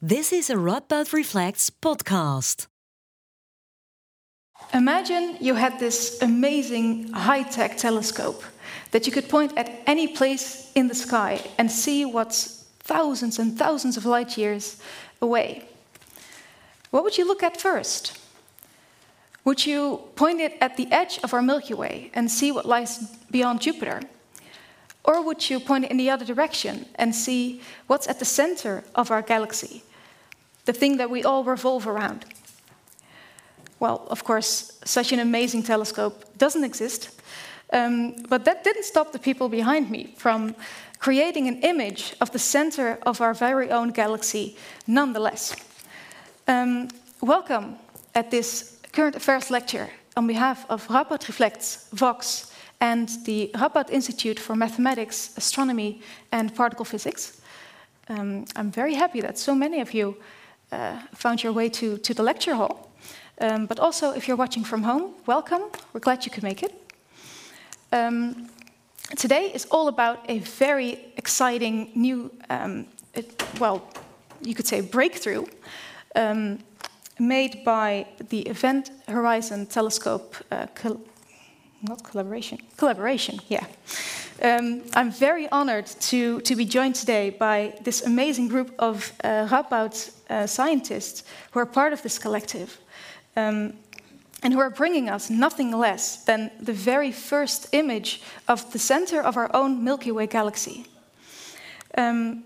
This is a Radboud Reflects podcast. Imagine you had this amazing high tech telescope that you could point at any place in the sky and see what's thousands and thousands of light years away. What would you look at first? Would you point it at the edge of our Milky Way and see what lies beyond Jupiter? Or would you point it in the other direction and see what's at the center of our galaxy, the thing that we all revolve around? Well, of course, such an amazing telescope doesn't exist. Um, but that didn't stop the people behind me from creating an image of the center of our very own galaxy nonetheless. Um, welcome at this current affairs lecture on behalf of Radboud Reflects, Vox, and the Radboud Institute for Mathematics, Astronomy, and Particle Physics. Um, I'm very happy that so many of you uh, found your way to, to the lecture hall. Um, but also, if you're watching from home, welcome. We're glad you could make it. Um, today is all about a very exciting new, um, it, well, you could say breakthrough um, made by the Event Horizon Telescope uh, not collaboration, collaboration, yeah. Um, I'm very honored to, to be joined today by this amazing group of uh, uh, scientists who are part of this collective um, and who are bringing us nothing less than the very first image of the center of our own Milky Way galaxy. Um,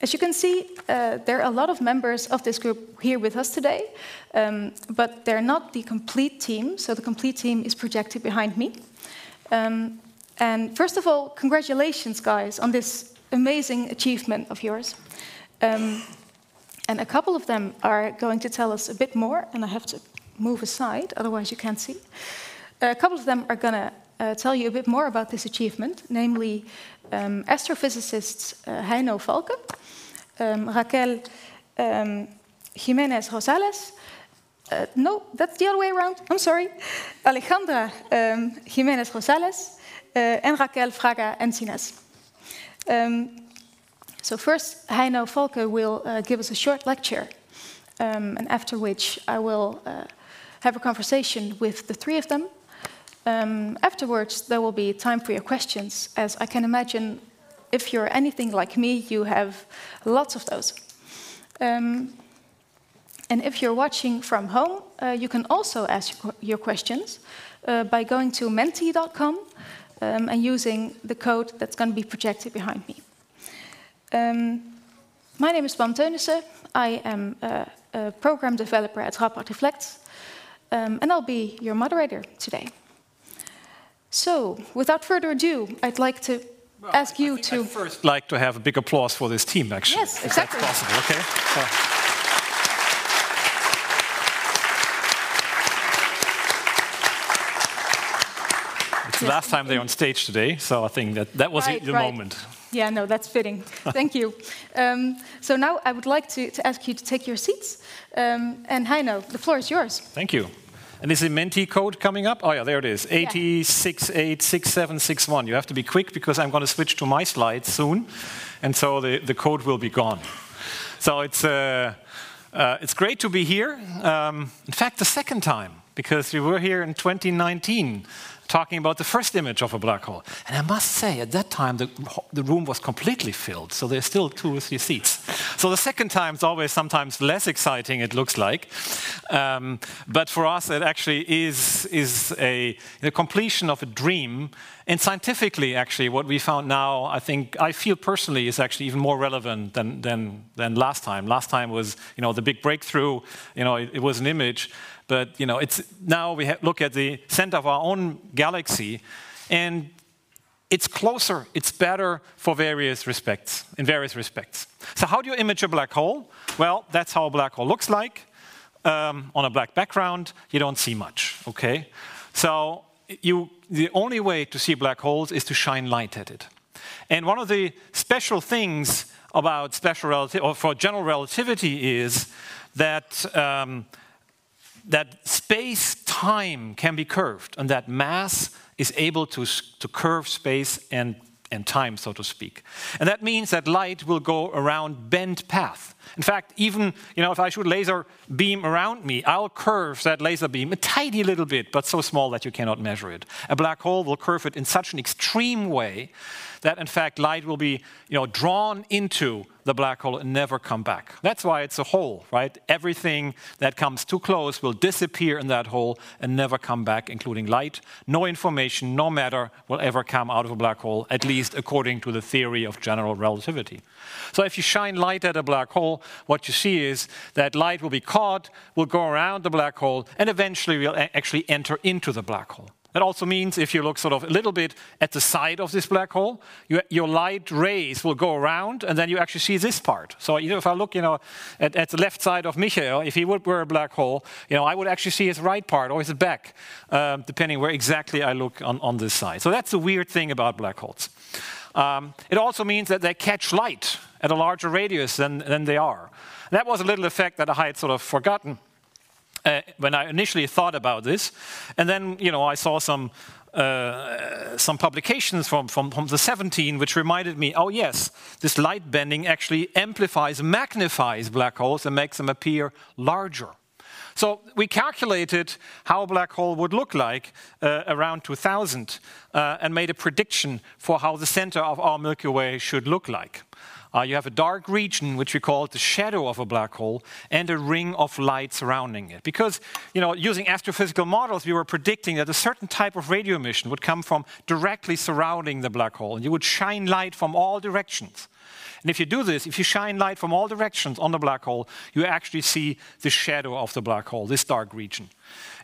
as you can see, uh, there are a lot of members of this group here with us today, um, but they're not the complete team, so the complete team is projected behind me. Um, and first of all, congratulations, guys, on this amazing achievement of yours. Um, and a couple of them are going to tell us a bit more, and I have to move aside, otherwise, you can't see. A couple of them are going to uh, tell you a bit more about this achievement, namely um, astrophysicists uh, Heino Falcke, um, Raquel um, Jimenez Rosales. Uh, no, that's the other way around. I'm sorry. Alejandra um, Jimenez Rosales uh, and Raquel Fraga Encinas. So, first, Heino Falcke will uh, give us a short lecture, and after which I will have a conversation with the three of them. Um, afterwards, there will be time for your questions, as I can imagine if you're anything like me, you have lots of those. Um, and if you're watching from home, uh, you can also ask your questions uh, by going to menti.com um, and using the code that's going to be projected behind me. Um, my name is Pam Teunissen. I am a, a program developer at Radboud Reflects, um, and I'll be your moderator today. So, without further ado, I'd like to well, ask you to. I'd first like to have a big applause for this team, actually. Yes, exactly. If that's possible, okay? So. It's the last time they're on stage today, so I think that that was right, the right. moment. Yeah, no, that's fitting. Thank you. Um, so now I would like to, to, ask you to take your seats. Um, and Heino, the floor is yours. Thank you. And is the Menti code coming up? Oh yeah, there it is, 80686761. You have to be quick because I'm going to switch to my slides soon, and so the, the code will be gone. So it's, uh, uh, it's great to be here. Um, in fact, the second time, because we were here in 2019 talking about the first image of a black hole. And I must say, at that time, the, the room was completely filled, so there's still two or three seats. So the second time is always sometimes less exciting, it looks like. Um, but for us, it actually is, is a, completion of a dream. And scientifically, actually, what we found now, I think, I feel personally, is actually even more relevant than, than, than last time. Last time was, you know, the big breakthrough, you know, it, it was an image. But you know, it's now we look at the center of our own galaxy, and it's closer, it's better for various respects, in various respects. So how do you image a black hole? Well, that's how a black hole looks like. Um, on a black background, you don't see much, okay? So you, the only way to see black holes is to shine light at it. And one of the special things about special relativity, or for general relativity is that um, that space time can be curved and that mass is able to, to curve space and and time, so to speak. And that means that light will go around bent path. In fact, even you know, if I shoot laser beam around me, I'll curve that laser beam a tiny little bit, but so small that you cannot measure it. A black hole will curve it in such an extreme way that in fact light will be you know, drawn into the black hole and never come back. That's why it's a hole, right? Everything that comes too close will disappear in that hole and never come back, including light. No information, no matter will ever come out of a black hole, at least according to the theory of general relativity. So if you shine light at a black hole, what you see is that light will be caught, will go around the black hole, and eventually will actually enter into the black hole. That also means if you look sort of a little bit at the side of this black hole, you, your light rays will go around and then you actually see this part. So you know, if I look you know, at, at the left side of Michael, if he would wear a black hole, you know, I would actually see his right part or his back, um, depending where exactly I look on, on this side. So that's the weird thing about black holes. Um, it also means that they catch light at a larger radius than, than they are. That was a little effect that I had sort of forgotten uh, when I initially thought about this. And then, you know, I saw some uh, some publications from, from, from, the 17 which reminded me oh yes this light bending actually amplifies magnifies black holes and makes them appear larger so we calculated how a black hole would look like uh, around 2000 uh, and made a prediction for how the center of our milky way should look like you have a dark region, which we call the shadow of a black hole, and a ring of light surrounding it. Because, you know, using astrophysical models, we were predicting that a certain type of radio emission would come from directly surrounding the black hole, and you would shine light from all directions. And if you do this, if you shine light from all directions on the black hole, you actually see the shadow of the black hole, this dark region.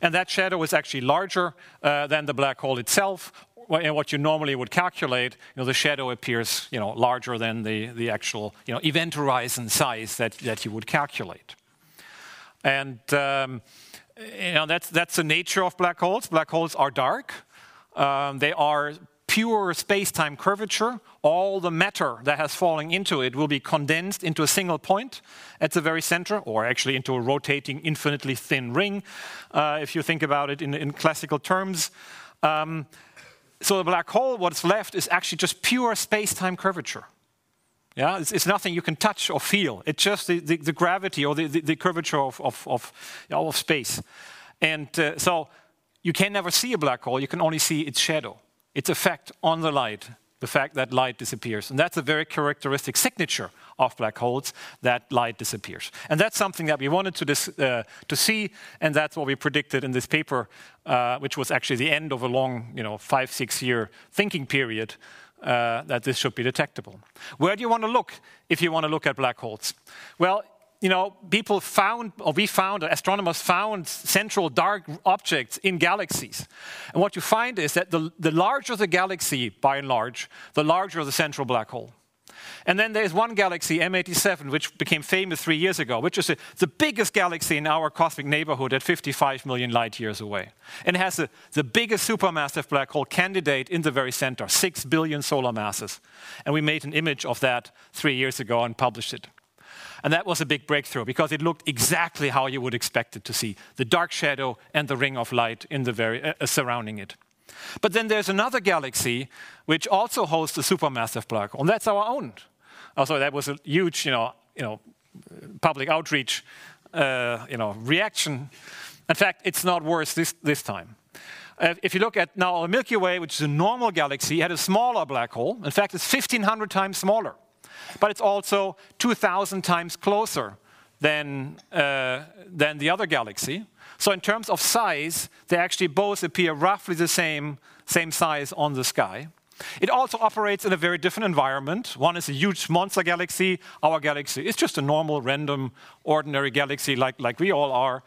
And that shadow is actually larger uh, than the black hole itself, what you normally would calculate, you know, the shadow appears you know, larger than the, the actual you know, event horizon size that, that you would calculate. And um, you know, that's, that's the nature of black holes. Black holes are dark. Um, they are pure space-time curvature. All the matter that has fallen into it will be condensed into a single point at the very center, or actually into a rotating infinitely thin ring, uh, if you think about it in, in classical terms. Um, so the black hole, what's left is actually just pure space-time curvature. Yeah, it's, it's, nothing you can touch or feel. It's just the, the, the gravity or the, the, curvature of, of, of, you know, of space. And uh, so you can never see a black hole, you can only see its shadow, its effect on the light, the fact that light disappears. And that's a very characteristic signature of black holes, that light disappears. And that's something that we wanted to, dis, uh, to see, and that's what we predicted in this paper, uh, which was actually the end of a long, you know, five, six year thinking period. Uh, that this should be detectable. Where do you want to look if you want to look at black holes? Well, you know, people found, or we found, astronomers found central dark objects in galaxies. And what you find is that the, the larger the galaxy, by and large, the larger the central black hole. And then there's one galaxy, M87, which became famous three years ago, which is a, the biggest galaxy in our cosmic neighborhood at 55 million light years away. And it has a, the biggest supermassive black hole candidate in the very center, 6 billion solar masses. And we made an image of that three years ago and published it. And that was a big breakthrough because it looked exactly how you would expect it to see the dark shadow and the ring of light in the very, uh, surrounding it. But then there's another galaxy which also hosts a supermassive black hole, and that's our own. Also, that was a huge, you know, you know, public outreach, uh, you know, reaction. In fact, it's not worse this, this time. Uh, if you look at now the Milky Way, which is a normal galaxy, had a smaller black hole. In fact, it's 1,500 times smaller, but it's also 2,000 times closer than, uh, than the other galaxy. So in terms of size, they actually both appear roughly the same, same size on the sky. It also operates in a very different environment. One is a huge monster galaxy. Our galaxy is just a normal, random, ordinary galaxy like, like we all are.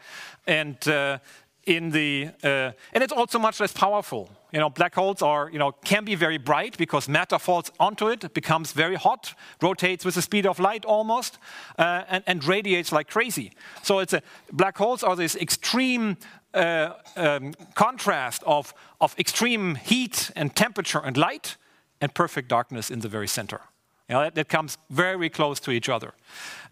And uh, in the uh, and it's also much less powerful. You know, black holes are you know can be very bright because matter falls onto it, becomes very hot, rotates with the speed of light almost, uh, and, and, radiates like crazy. So it's a black holes are this extreme uh, um, contrast of of extreme heat and temperature and light, and perfect darkness in the very center. You know, that, comes very close to each other.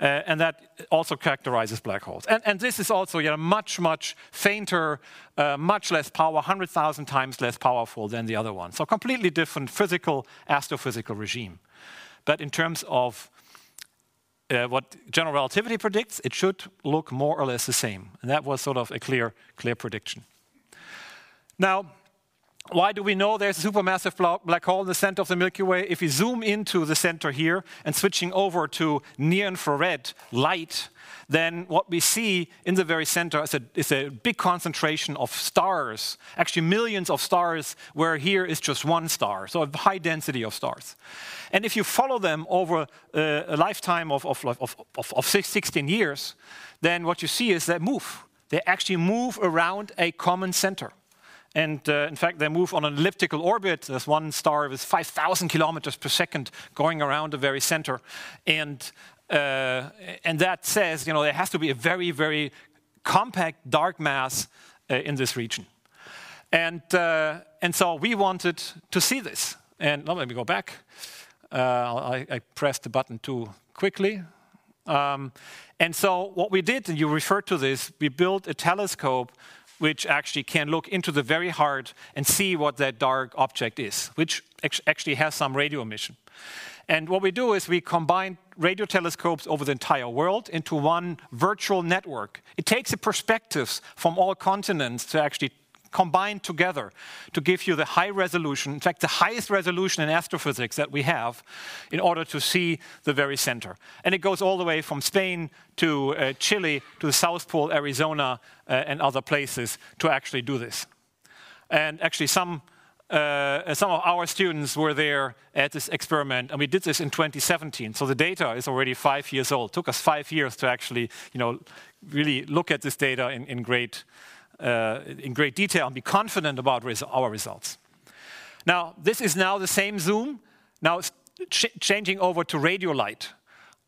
Uh, and that also characterizes black holes. And, and this is also you know, much, much fainter, uh, much less power, 100,000 times less powerful than the other one. So completely different physical, astrophysical regime. But in terms of uh, what general relativity predicts, it should look more or less the same. And that was sort of a clear, clear prediction. Now, why do we know there's a supermassive black hole in the center of the Milky Way? If we zoom into the center here and switching over to near infrared light, then what we see in the very center is a, is a, big concentration of stars, actually millions of stars, where here is just one star, so a high density of stars. And if you follow them over uh, a lifetime of, of, of, of 16 years, then what you see is they move. They actually move around a common center. And uh, in fact, they move on an elliptical orbit. There's one star with 5,000 kilometers per second going around the very center. And, uh, and that says, you know, there has to be a very, very compact dark mass uh, in this region. And, uh, and so we wanted to see this. And let me go back. Uh, I, I, pressed the button too quickly. Um, and so what we did, and you referred to this, we built a telescope which actually can look into the very heart and see what that dark object is, which actually has some radio emission. And what we do is we combine radio telescopes over the entire world into one virtual network. It takes the perspectives from all continents to actually combined together to give you the high resolution, in fact, the highest resolution in astrophysics that we have, in order to see the very center. And it goes all the way from Spain to uh, Chile to the South Pole, Arizona, uh, and other places to actually do this. And actually, some uh, some of our students were there at this experiment, and we did this in 2017. So the data is already five years old. It took us five years to actually, you know, really look at this data in, in great Uh, in great detail and be confident about our results. Now, this is now the same zoom, now ch changing over to radio light.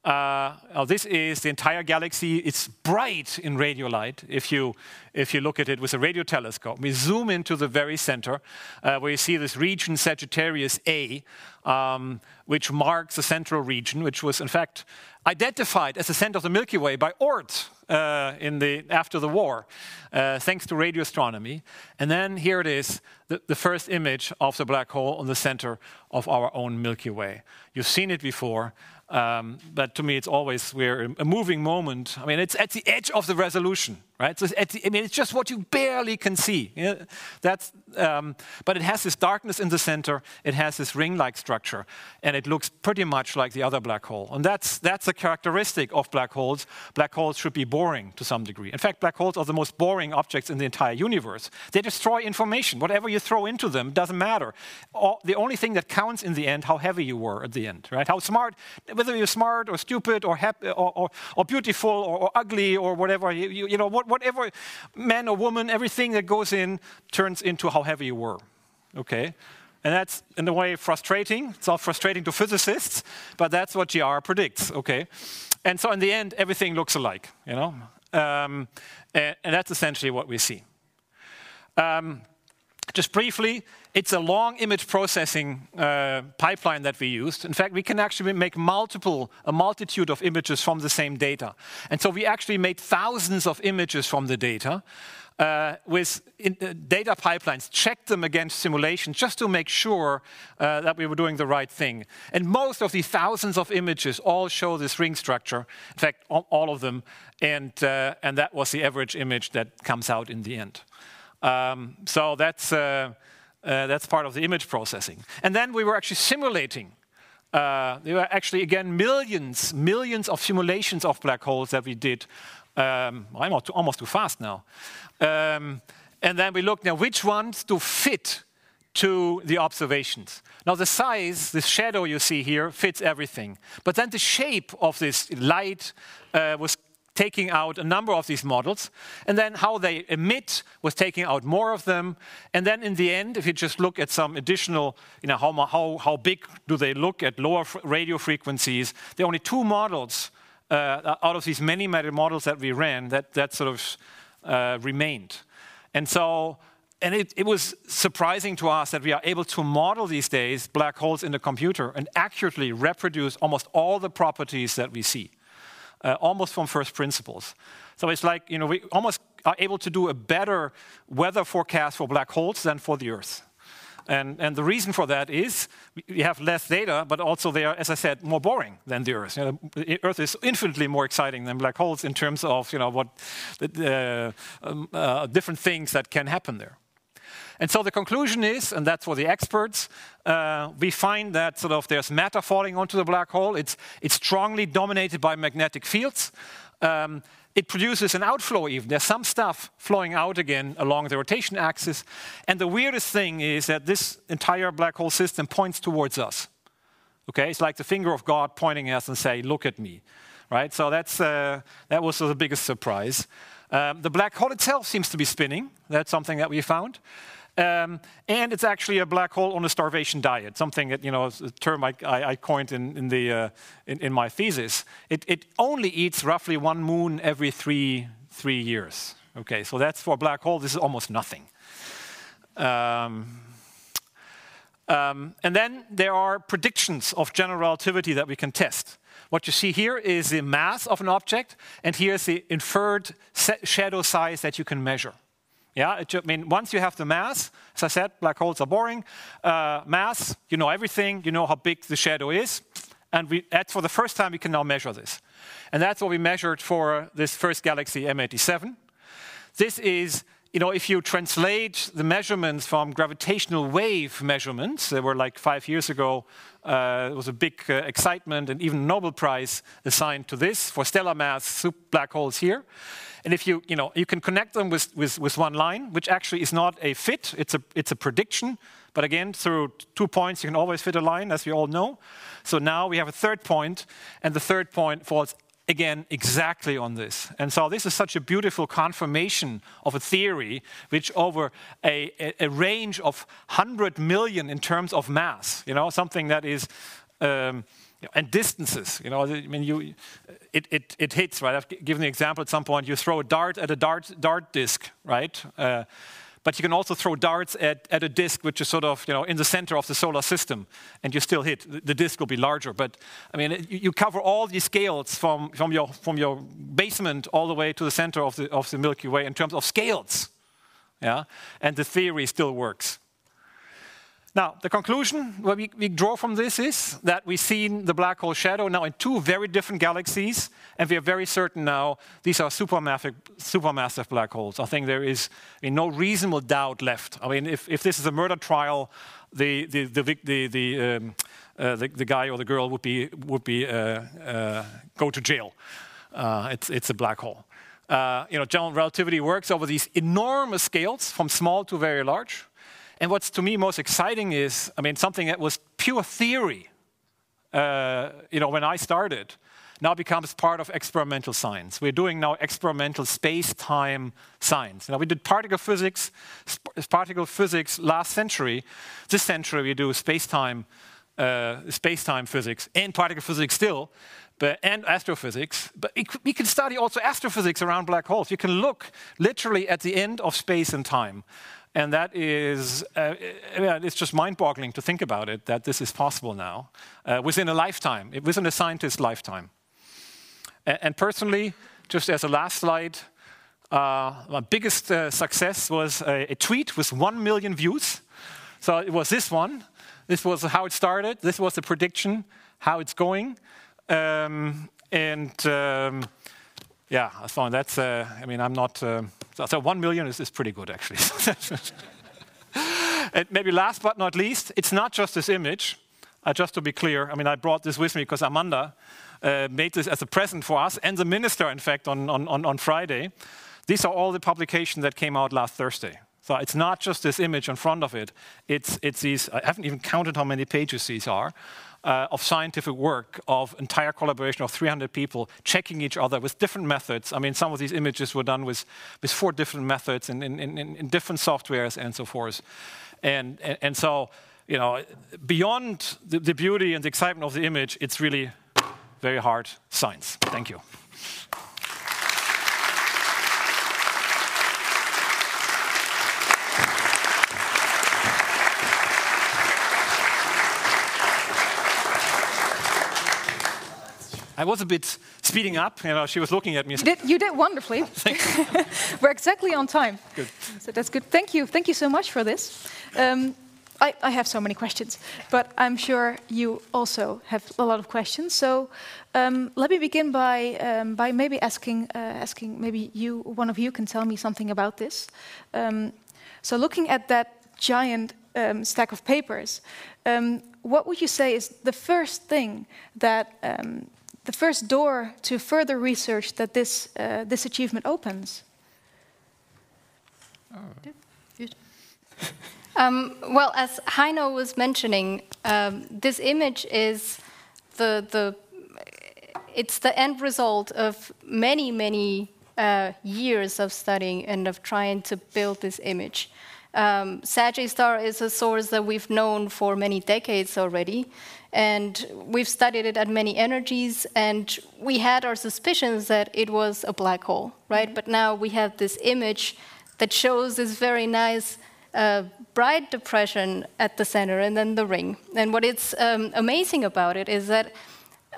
Uh, this is the entire galaxy. It's bright in radio light if you, if you look at it with a radio telescope. We zoom into the very center uh, where you see this region Sagittarius A, um, which marks the central region, which was in fact identified as the center of the Milky Way by Oort uh, in the, after the war, uh, thanks to radio astronomy. And then here it is, the, the, first image of the black hole in the center of our own Milky Way. You've seen it before. Um, but to me, it's always we're a moving moment. I mean, it's at the edge of the resolution, right? So the, I mean, it's just what you barely can see. that's, um, but it has this darkness in the center. It has this ring-like structure, and it looks pretty much like the other black hole. And that's that's a characteristic of black holes. Black holes should be boring to some degree. In fact, black holes are the most boring objects in the entire universe. They destroy information. Whatever you throw into them doesn't matter. All, the only thing that counts in the end, how heavy you were at the end, right? How smart whether you're smart or stupid or, happy, or, or, or beautiful or, or, ugly or whatever, you, you, you know, what, whatever man or woman, everything that goes in turns into how heavy you were. Okay? And that's, in a way, frustrating. It's all frustrating to physicists, but that's what GR predicts, okay? And so in the end, everything looks alike, you know? Um, and, and, that's essentially what we see. Um, just briefly, it's a long image processing uh, pipeline that we used. In fact, we can actually make multiple, a multitude of images from the same data. And so we actually made thousands of images from the data uh, with in, uh, data pipelines, checked them against simulations just to make sure uh, that we were doing the right thing. And most of these thousands of images all show this ring structure. In fact, all, all of them. And, uh, and that was the average image that comes out in the end. Um, so that's, uh, uh, that's part of the image processing. And then we were actually simulating. Uh, there were actually, again, millions, millions of simulations of black holes that we did. Um, I'm almost too fast now. Um, and then we looked now which ones do fit to the observations. Now, the size, the shadow you see here, fits everything. But then the shape of this light uh, was taking out a number of these models, and then how they emit was taking out more of them. And then in the end, if you just look at some additional, you know, how, how, how big do they look at lower radio frequencies, there are only two models uh, out of these many, many models that we ran that, that sort of uh, remained. And so and it, it, was surprising to us that we are able to model these days black holes in the computer and accurately reproduce almost all the properties that we see, almost from first principles. So it's like, you know, we almost are able to do a better weather forecast for black holes than for the Earth. And, and the reason for that is we have less data, but also they are, as I said, more boring than the Earth. You know, the Earth is infinitely more exciting than black holes in terms of you know, what uh, uh, different things that can happen there. And so the conclusion is, and that's for the experts, uh, we find that sort of there's matter falling onto the black hole. It's, it's strongly dominated by magnetic fields. Um, it produces an outflow even. There's some stuff flowing out again along the rotation axis. And the weirdest thing is that this entire black hole system points towards us. Okay, it's like the finger of God pointing at us and say, look at me. Right, so that's, uh, that was the biggest surprise. Um, the black hole itself seems to be spinning. That's something that we found. Um, and it's actually a black hole on a starvation diet, something that, you know, a term I, I, coined in, in, the, uh, in, in, my thesis. It, it, only eats roughly one moon every three, three years. Okay, so that's for a black hole, this is almost nothing. Um, um, and then there are predictions of general relativity that we can test. What you see here is the mass of an object, and here's the inferred shadow size that you can measure. Yeah, it, I mean, once you have the mass, as I said, black holes are boring. Uh, mass, you know everything, you know how big the shadow is. And we, that's for the first time we can now measure this. And that's what we measured for this first galaxy M87. This is, you know, if you translate the measurements from gravitational wave measurements, they were like five years ago, uh, it was a big uh, excitement and even Nobel Prize assigned to this for stellar mass black holes here. And if you, you know, you can connect them with, with, with one line, which actually is not a fit, it's a, it's a prediction. But again, through two points, you can always fit a line, as we all know. So now we have a third point, and the third point falls again exactly on this. And so this is such a beautiful confirmation of a theory which over a, a, a range of 100 million in terms of mass, you know, something that is um, and distances. You know, I mean, you, it, it, it hits, right? I've given the example at some point. You throw a dart at a dart, dart disc, right? Uh, but you can also throw darts at, at a disk which is sort of you know, in the center of the solar system, and you still hit. The, disk will be larger. But I mean, you cover all these scales from, from, your, from your basement all the way to the center of the, of the Milky Way in terms of scales. Yeah? And the theory still works. Now, the conclusion what we, we, draw from this is that we've seen the black hole shadow now in two very different galaxies, and we are very certain now these are supermassive, supermassive black holes. I think there is I mean, no reasonable doubt left. I mean, if, if this is a murder trial, the, the, the, the, the, um, uh, the, the, guy or the girl would, be, would be, uh, uh, go to jail. Uh, it's, it's a black hole. Uh, you know, general relativity works over these enormous scales, from small to very large. And what's to me most exciting is, I mean, something that was pure theory, uh, you know, when I started, now becomes part of experimental science. We're doing now experimental space-time science. Now we did particle physics, particle physics last century. This century we do space-time, uh, space-time physics and particle physics still, but, and astrophysics. But we can study also astrophysics around black holes. You can look literally at the end of space and time. And that is, uh, it's just mind boggling to think about it that this is possible now uh, within a lifetime, within a scientist's lifetime. And, personally, just as a last slide, uh, my biggest uh, success was a, a, tweet with one million views. So it was this one. This was how it started. This was the prediction, how it's going. Um, and um, yeah, so that's, uh, I mean, I'm not, uh, so one million is, is pretty good actually. and maybe last but not least, it's not just this image. Just to be clear, I mean, I brought this with me because Amanda uh, made this as a present for us and the minister, in fact, on, on, on Friday. These are all the publications that came out last Thursday. So it's not just this image in front of it. It's, it's these, I haven't even counted how many pages these are, Uh, of scientific work, of entire collaboration of 300 people checking each other with different methods. I mean, some of these images were done with, with four different methods in, in different softwares and so forth. And, and, and so, you know, beyond the, the beauty and the excitement of the image, it's really very hard science. Thank you. I was a bit speeding up. You know, she was looking at me. You did, you did wonderfully. We're exactly on time. Good. So that's good. Thank you. Thank you so much for this. Um, I, I, have so many questions, but I'm sure you also have a lot of questions. So um, let me begin by um, by maybe asking uh, asking maybe you one of you can tell me something about this. Um, so looking at that giant um, stack of papers, um, what would you say is the first thing that um, the first door to further research that this uh, this achievement opens? Um, well, as Heino was mentioning, um, this image is the the it's the end result of many many uh, years of studying and of trying to build this image. Um, Star is a source that we've known for many decades already, and we've studied it at many energies, and we had our suspicions that it was a black hole, right? But now we have this image that shows this very nice uh, bright depression at the center and then the ring. And what is um, amazing about it is that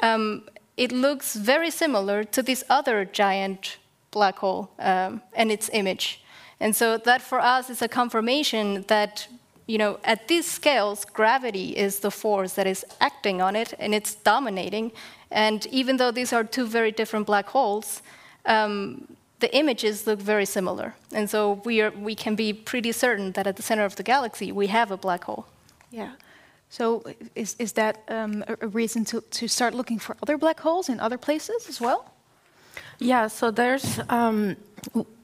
um, it looks very similar to this other giant black hole um, and its image. And so that for us is a confirmation that you know, at these scales, gravity is the force that is acting on it and it's dominating. And even though these are two very different black holes, um, the images look very similar. And so we, are, we can be pretty certain that at the center of the galaxy, we have a black hole. Yeah. So is, is that um, a reason to, to start looking for other black holes in other places as well? Yeah, so there's, um,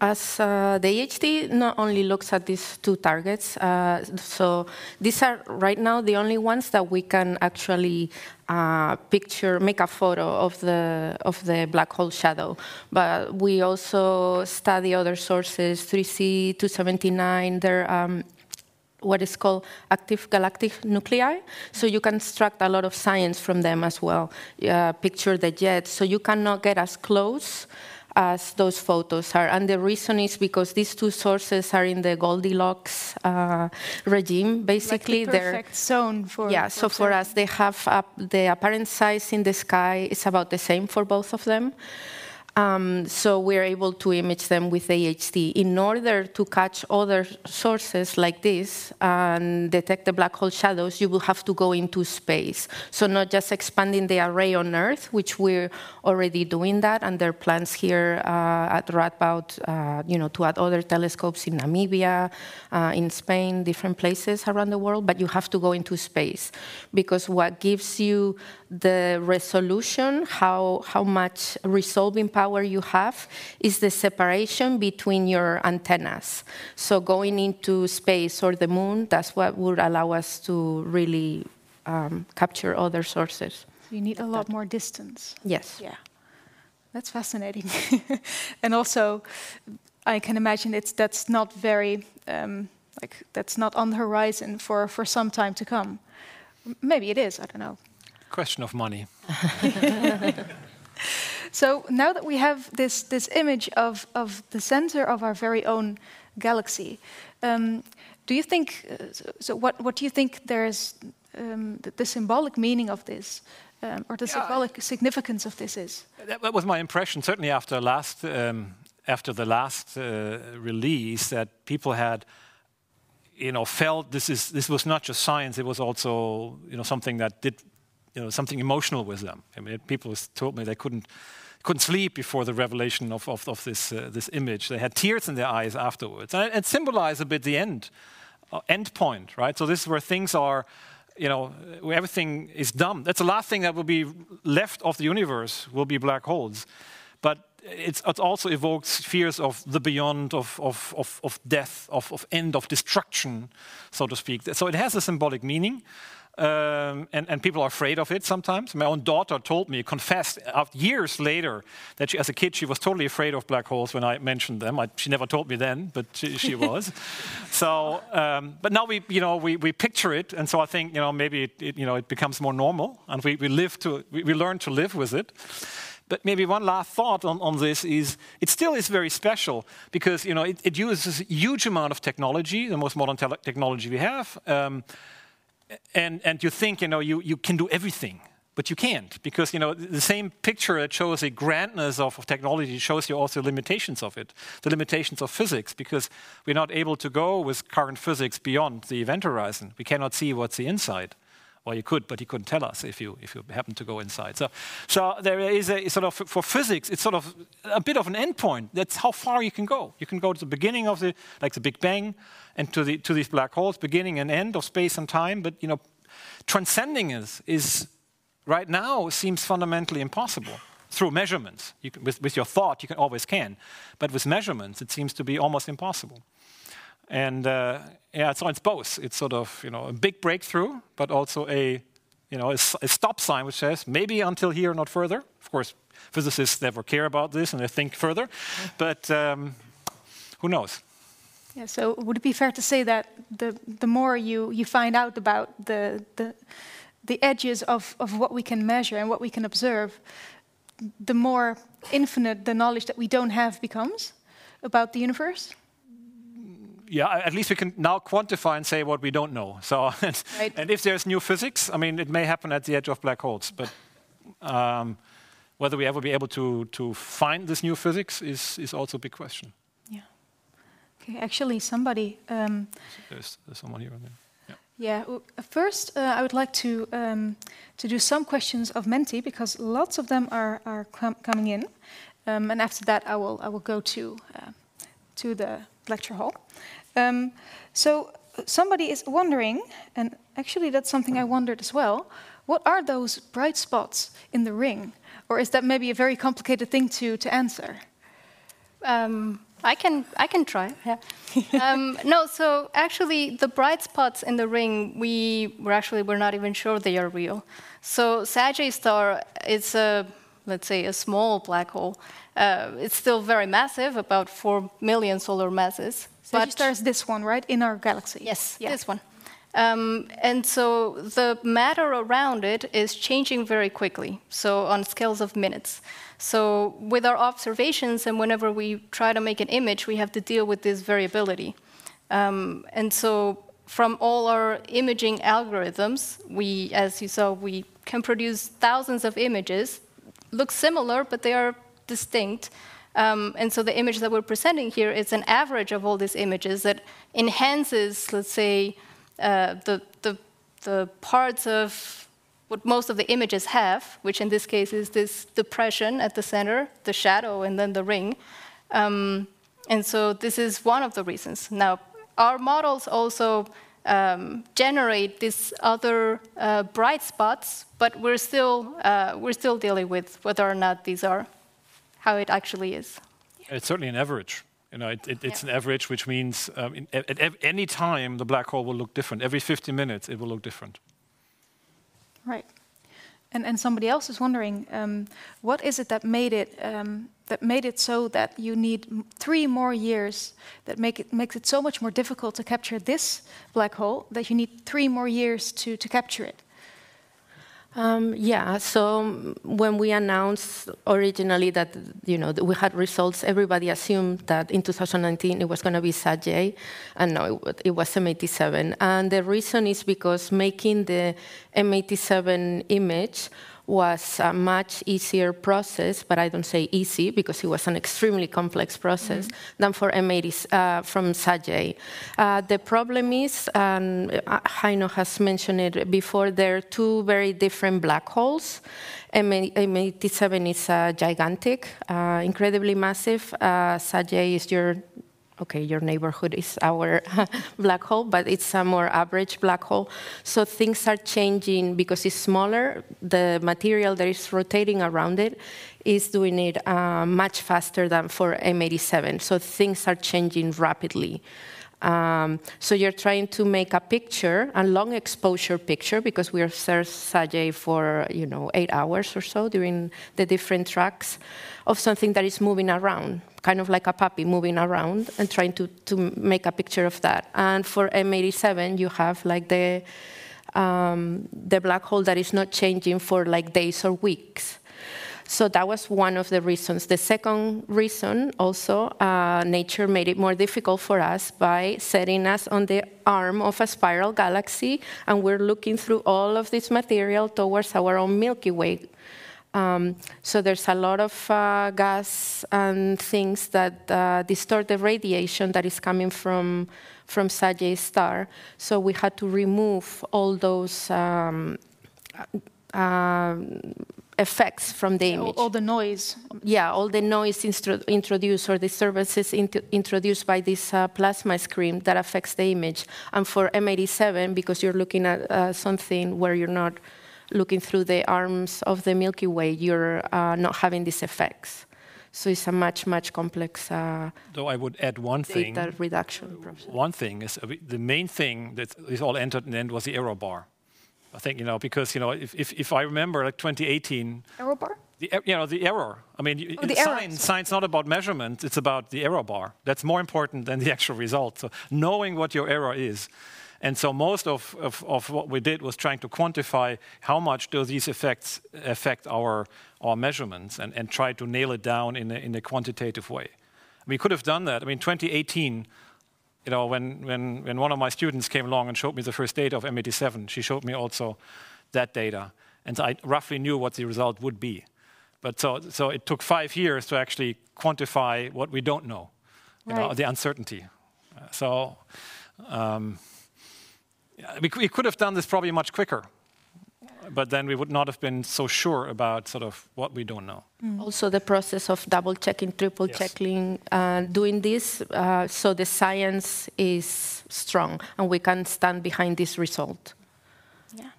as uh, the EHT not only looks at these two targets, uh, so these are right now the only ones that we can actually uh, picture, make a photo of the of the black hole shadow. But we also study other sources, 3C, 279. There um, what is called active galactic nuclei. So you can extract a lot of science from them as well. Uh, picture the jets. So you cannot get as close as those photos are. And the reason is because these two sources are in the Goldilocks uh, regime. Basically, like the perfect they're zone for. Yeah. For so for us, they have the apparent size in the sky is about the same for both of them. Um, so we're able to image them with EHT. In order to catch other sources like this and detect the black hole shadows, you will have to go into space. So not just expanding the array on Earth, which we're already doing that, and there are plans here uh, at Radboud, uh, you know, to add other telescopes in Namibia, uh, in Spain, different places around the world. But you have to go into space because what gives you the resolution, how, how much resolving power you have, is the separation between your antennas. So going into space or the moon, that's what would allow us to really um, capture other sources. You need a lot more distance. Yes. Yeah. That's fascinating. and also, I can imagine it's that's not very um, like that's not on the horizon for for some time to come. Maybe it is. I don't know question of money. so now that we have this, this image of, of the center of our very own galaxy, um, do you think, uh, so, so, what, what do you think there's um, the, the, symbolic meaning of this, um, or the yeah, symbolic significance of this is? That, that, was my impression, certainly after, last, um, after the last uh, release, that people had you know, felt this is this was not just science; it was also you know something that did you know, something emotional with them. I mean, people told me they couldn't couldn't sleep before the revelation of, of, of this, uh, this image. They had tears in their eyes afterwards. And it symbolized a bit the end, uh, end point, right? So this is where things are, you know, where everything is dumb. That's the last thing that will be left of the universe, will be black holes. But it also evokes fears of the beyond, of, of, of, of death, of, of end, of destruction, so to speak. So it has a symbolic meaning. Um, and, and, people are afraid of it sometimes. My own daughter told me, confessed years later, that she, as a kid she was totally afraid of black holes when I mentioned them. I, she never told me then, but she, she was. so, um, but now we, you know, we, we picture it, and so I think, you know, maybe it, it you know, it becomes more normal, and we, we live to, we, we learn to live with it. But maybe one last thought on, on this is it still is very special because you know it, it uses a huge amount of technology, the most modern technology we have. Um, and, and you think, you know, you, you can do everything. but you can't because you know the same picture that shows the grandness of, of, technology shows you also the limitations of it the limitations of physics because we're not able to go with current physics beyond the event horizon we cannot see what's the inside well you could but he couldn't tell us if you if you happen to go inside. So so there is a sort of for physics it's sort of a bit of an endpoint. That's how far you can go. You can go to the beginning of the like the big bang and to the to these black holes beginning and end of space and time. But you know transcending is is right now seems fundamentally impossible through measurements. You can, with, with your thought, you can always can, but with measurements, it seems to be almost impossible. And uh, yeah, so it's both. It's sort of you know a big breakthrough, but also a you know a, a stop sign which says maybe until here, not further. Of course, physicists never care about this and they think further, but um, who knows? Yeah, so would it be fair to say that the the more you you find out about the the the edges of, of what we can measure and what we can observe, the more infinite the knowledge that we don't have becomes about the universe? Yeah, at least we can now quantify and say what we don't know. So, right. and if there's new physics, I mean, it may happen at the edge of black holes, but um, whether we ever be able to to find this new physics is is also a big question. Yeah. Okay. Actually, somebody. Um, there's, there's someone here. Yeah, well, first uh, I would like to um, to do some questions of Menti because lots of them are are com coming in, um, and after that I will I will go to uh, to the lecture hall. Um, so somebody is wondering, and actually that's something I wondered as well. What are those bright spots in the ring, or is that maybe a very complicated thing to to answer? Um, I can I can try. Yeah. um, no, so actually, the bright spots in the ring, we were actually we're not even sure they are real. So Sagittarius star is a let's say a small black hole. Uh, it's still very massive, about four million solar masses. Sagittarius is this one, right, in our galaxy? Yes, yeah. this one. Um, and so the matter around it is changing very quickly, so on scales of minutes. So with our observations, and whenever we try to make an image, we have to deal with this variability. Um, and so from all our imaging algorithms, we, as you saw, we can produce thousands of images, look similar, but they are distinct. Um, and so the image that we're presenting here is an average of all these images that enhances, let's say, uh, the, the, the parts of what most of the images have, which in this case is this depression at the center, the shadow, and then the ring. Um, and so this is one of the reasons. Now, our models also um, generate these other uh, bright spots, but we're still, uh, we're still dealing with whether or not these are how it actually is. It's certainly an average. You know, it, it, it's yeah. an average, which means um, in, at, at, any time the black hole will look different. Every 50 minutes, it will look different. Right. And, and somebody else is wondering, um, what is it that made it um, that made it so that you need three more years that make it makes it so much more difficult to capture this black hole that you need three more years to, to capture it? Um, yeah, so when we announced originally that you know that we had results, everybody assumed that in 2019 it was going to be SAGE, and no, it, it was M87. And the reason is because making the M87 image was a much easier process, but I don't say easy because it was an extremely complex process mm-hmm. than for M80 uh, from SAGE. Uh, the problem is, and uh, Heino has mentioned it before, there are two very different black holes. M87 is uh, gigantic, uh, incredibly massive. Uh, SAGE is your okay, your neighborhood is our black hole, but it's a more average black hole. So things are changing because it's smaller. The material that is rotating around it is doing it uh, much faster than for M87. So things are changing rapidly. Um, so you're trying to make a picture, a long exposure picture, because we observed SAGE for you know eight hours or so during the different tracks of something that is moving around, kind of like a puppy moving around, and trying to, to make a picture of that. And for M87, you have like the um, the black hole that is not changing for like days or weeks. So that was one of the reasons. The second reason, also, uh, nature made it more difficult for us by setting us on the arm of a spiral galaxy, and we're looking through all of this material towards our own Milky Way. Um, so there's a lot of uh, gas and things that uh, distort the radiation that is coming from from Sagittarius star. So we had to remove all those. Um, uh, effects from the image. All, the noise. Yeah, all the noise introduced or disturbances int- introduced by this uh, plasma screen that affects the image. And for M87, because you're looking at uh, something where you're not looking through the arms of the Milky Way, you're uh, not having these effects. So it's a much, much complex. Uh, Though I would add one thing. Data reduction process. One thing is uh, the main thing that is all entered and the end was the error bar. I think you know because you know if, if, if I remember like 2018. Error bar. The, er, you know the error. I mean, oh, science, science not about measurement. It's about the error bar. That's more important than the actual result. So knowing what your error is. And so most of, of, of, what we did was trying to quantify how much do these effects affect our, our measurements and, and try to nail it down in a, in a quantitative way. We could have done that. I mean, 2018, you know, when, when, when one of my students came along and showed me the first data of M87, she showed me also that data. And I roughly knew what the result would be. But so, so it took five years to actually quantify what we don't know, you right. know the uncertainty. So um, we, we could have done this probably much quicker but then we would not have been so sure about sort of what we don't know. Mm. Also, the process of double checking, triple yes. checking, uh, doing this, uh, so the science is strong and we can stand behind this result. Yeah,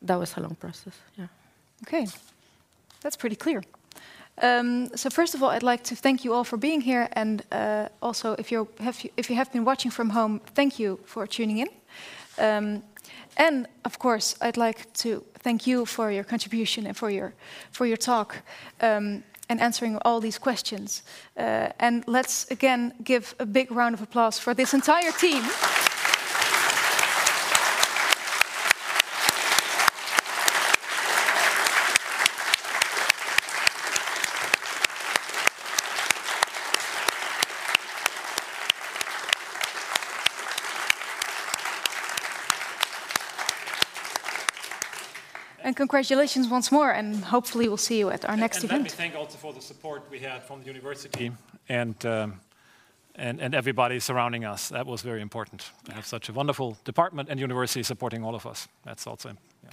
that was a long process. Yeah. Okay, that's pretty clear. Um, so first of all, I'd like to thank you all for being here, and uh, also if you have if you have been watching from home, thank you for tuning in. Um, and of course, I'd like to thank you for your contribution and for your for your talk um, and answering all these questions. Uh, and let's again give a big round of applause for this entire team. Congratulations once more, and hopefully we'll see you at our next and, event. Let me thank also for the support we had from the university and, um, and, and everybody surrounding us. That was very important to have such a wonderful department and university supporting all of us. That's also. Yeah.